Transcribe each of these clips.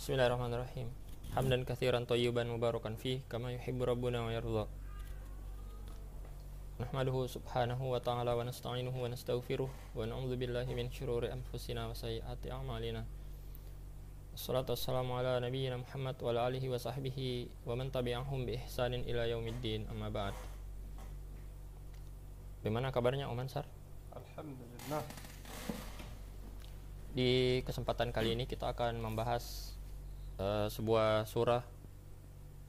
Bismillahirrahmanirrahim. Hamdan katsiran thayyiban mubarakan fi kama yuhibbu rabbuna wa yarda. Nahmaduhu subhanahu wa ta'ala wa nasta'inuhu wa nastaghfiruh wa na'udzu billahi min syururi anfusina wa sayyiati a'malina. Wassalatu wassalamu ala nabiyyina Muhammad wa ala alihi wa sahbihi wa man tabi'ahum bi ihsanin ila yaumiddin amma ba'd. Bagaimana kabarnya Om Ansar? Alhamdulillah. Di kesempatan kali ini kita akan membahas uh, sebuah surah,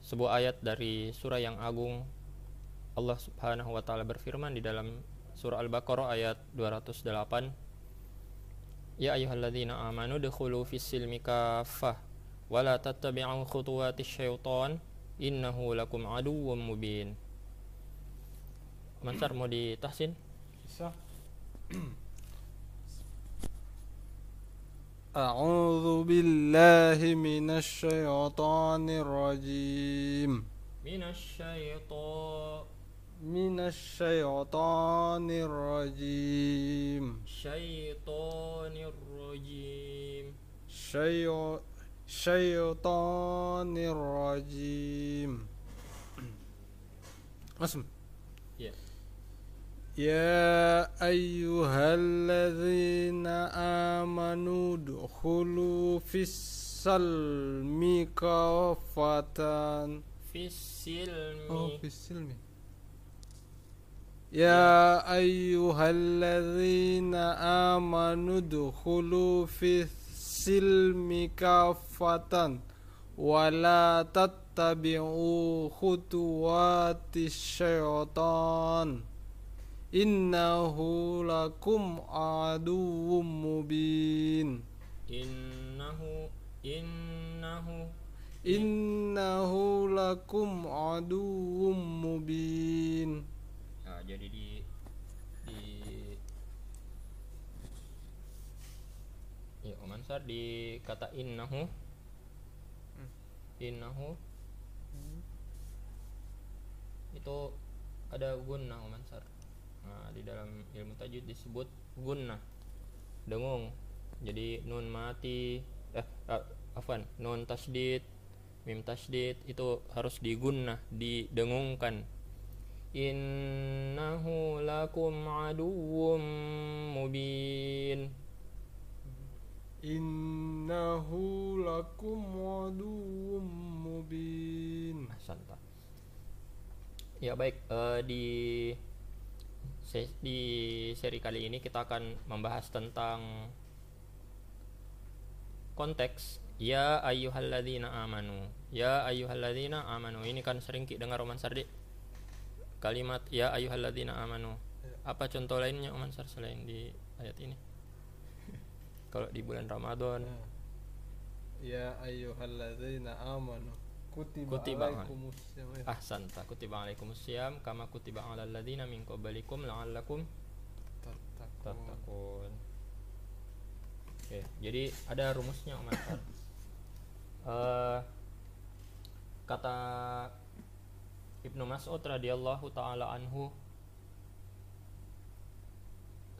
sebuah ayat dari surah yang agung. Allah Subhanahu wa taala berfirman di dalam surah Al-Baqarah ayat 208. Ya ayyuhalladzina amanu dukhulu fis silmi kaffah wa la tattabi'u syaitan innahu lakum aduwwum mubin. Mansar mau ditahsin? Bisa. أعوذ بالله من الشيطان الرجيم. Minasyaiton من الشيطان الرجيم. syaitonir rajim شي... شيطان الرجيم. اسم. يا أيها الذين آمنوا ادخلوا في السلم كافة. fisilmi Oh, في السلم. يا أيها الذين آمنوا ادخلوا في السلم كافة ولا تتبعوا خطوات الشيطان. innahu lakum aduwwum mubin. Innahu innahu. Innahu lakum aduwwum mubin. Nah, jadi di di ya Om Ansar di kata innahu hmm. innahu. Hmm. itu ada guna Om Ansar nah, di dalam ilmu tajwid disebut gunnah. Dengung jadi nun mati. Eh, eh afan nun tasdid mim tasdid itu harus digunnah didengungkan. Innahu lakum aduwwum mubin. Innahu lakum aduwwum mubin. Santai. ya baik. Uh, di di seri kali ini kita akan membahas tentang konteks ya ayyuhalladzina amanu. Ya ayyuhalladzina amanu. Ini kan sering kita dengar Oman Sardi? Kalimat ya ayyuhalladzina amanu. Ya. Apa contoh lainnya Oman Sar selain di ayat ini? Kalau di bulan Ramadan. Ya, ya ayyuhalladzina amanu kutiba, kutiba. alaikumusiyam ya. ahsanta. Kutiba alaikumusiyam kama kutiba ala alladziina min qablikum la'allakum tattaqun. Oke jadi ada rumusnya Om uh, kata Ibnu Mas'ud radhiyallahu taala anhu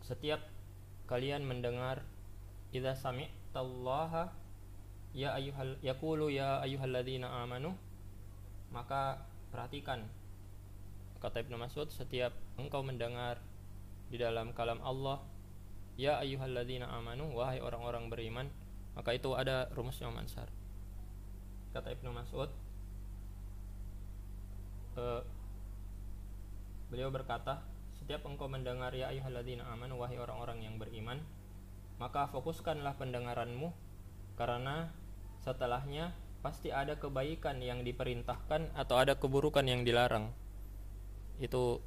setiap kalian mendengar idza sami'tallaha ya ayyuhal yaqulu ya ayyuhalladzina amanu. Maka perhatikan kata Ibnu Mas'ud setiap engkau mendengar di dalam kalam Allah ya ayyuhalladzina amanu wahai orang-orang beriman maka itu ada rumusnya Om Ansar kata Ibnu Mas'ud eh, beliau berkata setiap engkau mendengar ya ayyuhalladzina amanu wahai orang-orang yang beriman maka fokuskanlah pendengaranmu karena setelahnya pasti ada kebaikan yang diperintahkan atau ada keburukan yang dilarang. Itu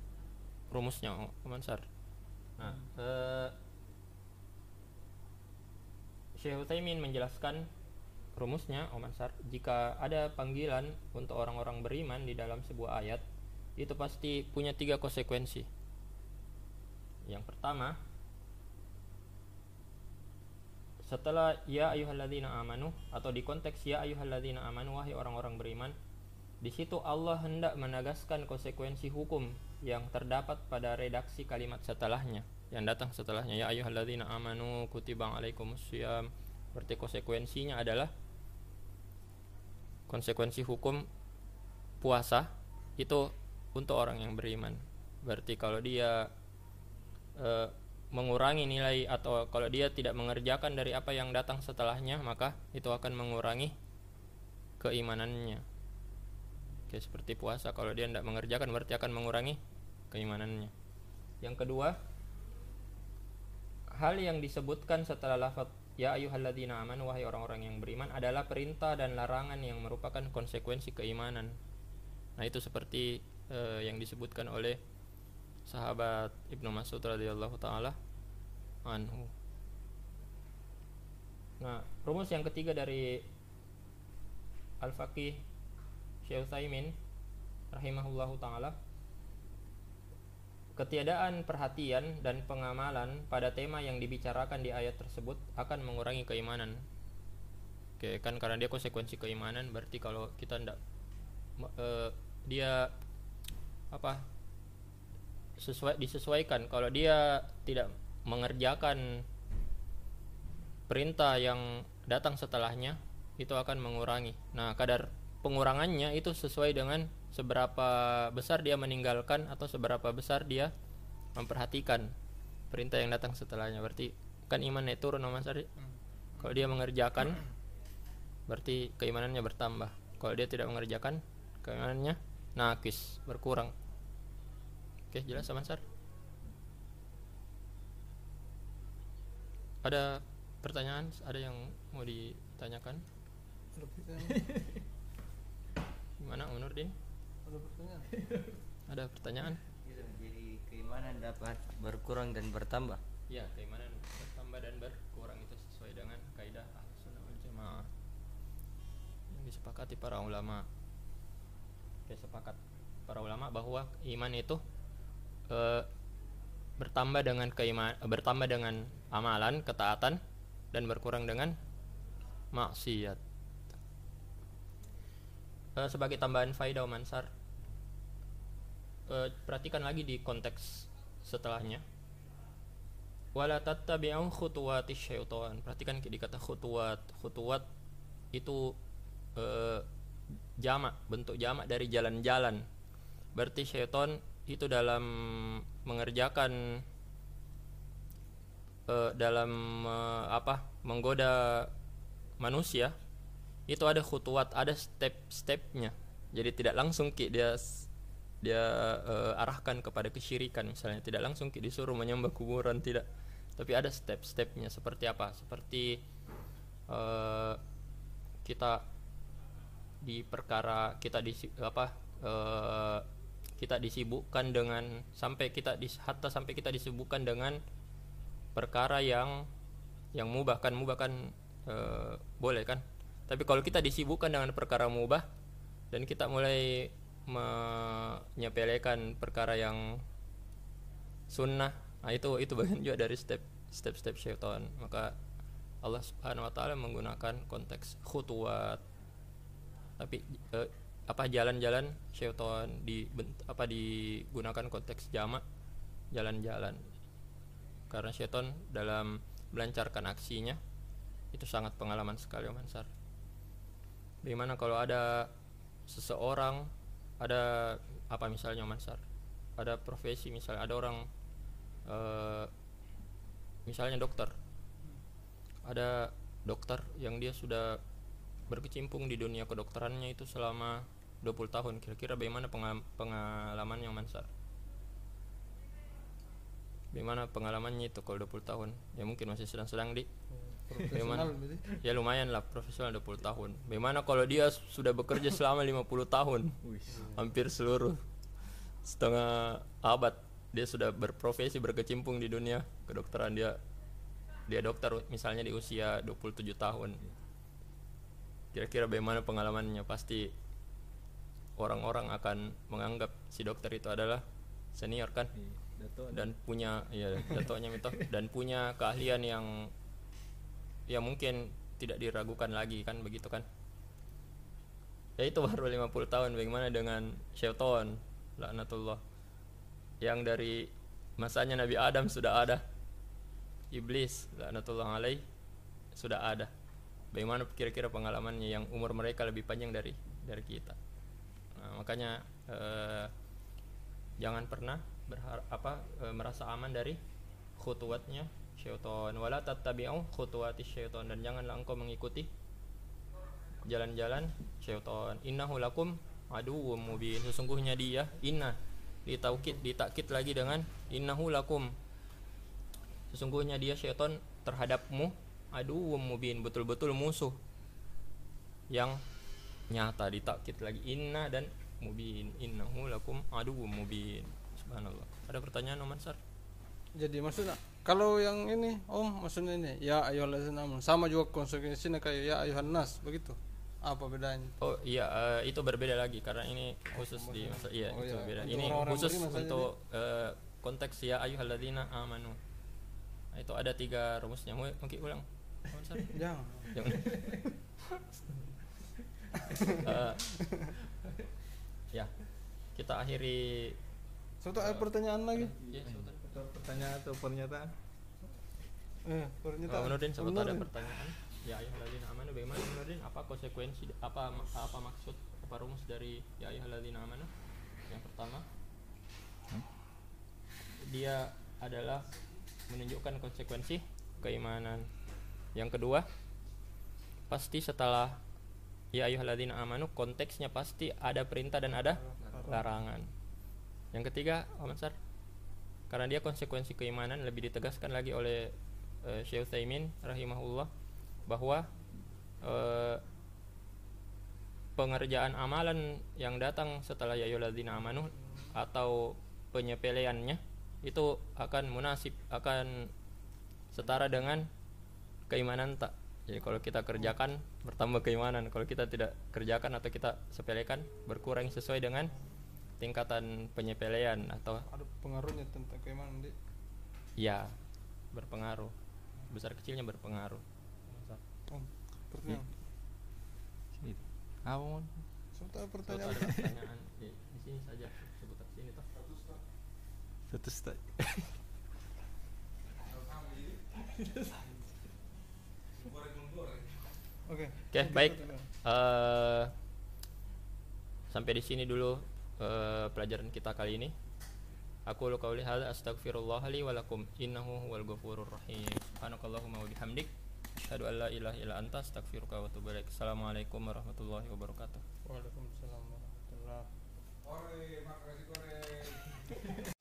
rumusnya Om Ansar nah eh, Syekh Utsaimin menjelaskan rumusnya Om Ansar jika ada panggilan untuk orang-orang beriman di dalam sebuah ayat itu pasti punya tiga konsekuensi. Yang pertama setelah ya ayyuhalladzina amanu atau di konteks ya ayyuhalladzina amanu wahai orang-orang beriman di situ Allah hendak menegaskan konsekuensi hukum yang terdapat pada redaksi kalimat setelahnya yang datang setelahnya. Ya ayyuhalladzina amanu kutiba alaikumusiyam berarti konsekuensinya adalah konsekuensi hukum puasa itu untuk orang yang beriman. Berarti kalau dia eh, mengurangi nilai atau kalau dia tidak mengerjakan dari apa yang datang setelahnya maka itu akan mengurangi keimanannya. Oke, seperti puasa kalau dia tidak mengerjakan berarti akan mengurangi keimanannya. Yang kedua hal yang disebutkan setelah lafaz ya ayyuhalladzina amanu wahai orang-orang yang beriman adalah perintah dan larangan yang merupakan konsekuensi keimanan. Nah itu seperti eh, yang disebutkan oleh sahabat Ibnu Mas'ud radhiyallahu taala anhu. Nah, rumus yang ketiga dari Al-Faqih Syekh Utsaimin rahimahullahu taala Ketiadaan perhatian dan pengamalan pada tema yang dibicarakan di ayat tersebut akan mengurangi keimanan. Oke, kan karena dia konsekuensi keimanan berarti kalau kita ndak uh, dia apa sesuai disesuaikan kalau dia tidak mengerjakan perintah yang datang setelahnya itu akan mengurangi. Nah, kadar pengurangannya itu sesuai dengan seberapa besar dia meninggalkan atau seberapa besar dia memperhatikan perintah yang datang setelahnya. Berarti kan imannya turun Mas Ari. Kalau dia mengerjakan berarti keimanannya bertambah. Kalau dia tidak mengerjakan keimanannya nakis, berkurang. Oke, jelas sama Sar? Ada pertanyaan? Ada yang mau ditanyakan? Ada pertanyaan? Gimana Om Nurdin? Ada pertanyaan? Ada pertanyaan? Jadi keimanan dapat berkurang dan bertambah. Ya, keimanan bertambah dan berkurang itu sesuai dengan kaidah Ahlussunnah wal Jamaah yang disepakati para ulama. Oke, sepakat para ulama bahwa iman itu e, bertambah dengan keiman bertambah dengan amalan ketaatan dan berkurang dengan maksiat. E, sebagai tambahan faidah mansar e, perhatikan lagi di konteks setelahnya. Wala tattabi'u khutuwati syaitan. Perhatikan di kata khutuwat. Khutuwat itu e, jamak bentuk jamak dari jalan-jalan. Berarti syaitan itu dalam mengerjakan uh, dalam uh, apa menggoda manusia itu ada khutuat ada step-stepnya. Jadi tidak langsung ki dia dia uh, arahkan kepada kesyirikan misalnya. Tidak langsung ki disuruh menyembah kuburan tidak. Tapi ada step-stepnya seperti apa? Seperti uh, kita di perkara kita di apa uh, kita disibukkan dengan sampai kita di hatta sampai kita disibukkan dengan perkara yang yang mubah kan mubah kan e, boleh kan? Tapi kalau kita disibukkan dengan perkara mubah dan kita mulai menyepelekan perkara yang sunnah nah itu itu bagian juga dari step step step syaitan. Maka Allah Subhanahu wa taala menggunakan konteks khutuwat tapi e, apa jalan-jalan syaitan di apa digunakan konteks jamak jalan-jalan. Karena syaitan dalam melancarkan aksinya itu sangat pengalaman sekali Om Hansar bagaimana kalau ada seseorang ada apa misalnya Om Hansar ada profesi misalnya ada orang uh, misalnya dokter. Ada dokter yang dia sudah berkecimpung di dunia kedokterannya itu selama 20 tahun kira-kira bagaimana pengalaman yang Mansar? Bagaimana pengalamannya itu kalau 20 tahun? Ya mungkin masih sedang-sedang di bagaimana? ya lumayan lah profesional 20 tahun. Bagaimana kalau dia sudah bekerja selama 50 tahun? Hampir seluruh. Setengah abad dia sudah berprofesi berkecimpung di dunia kedokteran. Dia dia dokter misalnya di usia 27 tahun. Kira-kira bagaimana pengalamannya? Pasti orang-orang akan menganggap si dokter itu adalah senior kan? Iya, dan punya ya datonya itu dan punya keahlian yang ya mungkin tidak diragukan lagi kan begitu kan? Ya itu baru 50 tahun bagaimana dengan syaitan laknatullah. Yang dari masanya Nabi Adam sudah ada. Iblis laknatullah alaih sudah ada. Bagaimana kira-kira pengalamannya yang umur mereka lebih panjang dari dari kita makanya eh, jangan pernah berharap apa eh, merasa aman dari khutuwatnya syaitan. Wala tattabi'u khutuwati syaitan. Dan janganlah engkau mengikuti jalan-jalan syaitan. Innahu lakum aduwwum mubin. Sesungguhnya dia inna ditaukid ditakkid lagi dengan innahu lakum. Sesungguhnya dia syaitan terhadapmu aduwwum mubin betul-betul musuh yang nyata ditakkid lagi. Inna dan mubin innahu lakum aduwwum mubin subhanallah ada pertanyaan Om Ansar Jadi maksudnya kalau yang ini Om maksudnya ini ya ayyuhallazina amanu sama juga konsekuensinya kayak ya ayuhan nas begitu. Apa bedanya? Oh iya eh, itu berbeda lagi karena ini khusus di masa iya Oh, itu iya. beda. Untuk Ini khusus untuk eh, konteks ya ayyuhalladzina amanu. Nah, itu ada tiga rumusnya. Mungkin ulang. Oh? Jangan. Jangan. Eh, ya kita akhiri Suatu ada pertanyaan lagi. ya, pertanyaan atau pernyataan Eh, pernyataan. Om Nurdin sempat ada pertanyaan. Ya ayyuhalladzina amanu bagaimana Om Nurdin? Apa konsekuensi apa apa maksud apa rumus dari ya ayyuhalladzina amanu? Yang pertama dia adalah menunjukkan konsekuensi keimanan. Yang kedua pasti setelah ya ayyuhalladzina amanu konteksnya pasti ada perintah dan ada larangan. Yang ketiga, Om Ansar, karena dia konsekuensi keimanan lebih ditegaskan lagi oleh uh, Syekh Utsaimin rahimahullah bahwa eh, pengerjaan amalan yang datang setelah ya ayyuhalladzina amanu atau penyepeleannya itu akan munasib akan setara dengan keimanan tak jadi kalau kita kerjakan bertambah keimanan. Kalau kita tidak kerjakan atau kita sepelekan berkurang sesuai dengan tingkatan penyepelean atau Ada pengaruhnya tentang keimanan di. ya berpengaruh. Besar kecilnya berpengaruh. Om, pertanyaan. sini. Apa Kalau pertanyaan. pertanyaan. Di, sini saja. Seputar sini toh. Satu start Oke. Oke, baik. Eh, sampai di sini dulu eh, pelajaran kita kali ini. Aku lu qauli hadza astaghfirullah li wa lakum innahu huwal ghafurur rahim. Subhanakallahumma wa bihamdik asyhadu an la ilaha illa anta astaghfiruka wa atubu ilaik. Assalamualaikum warahmatullahi wabarakatuh. Waalaikumsalam warahmatullahi. Ore, makasih kore.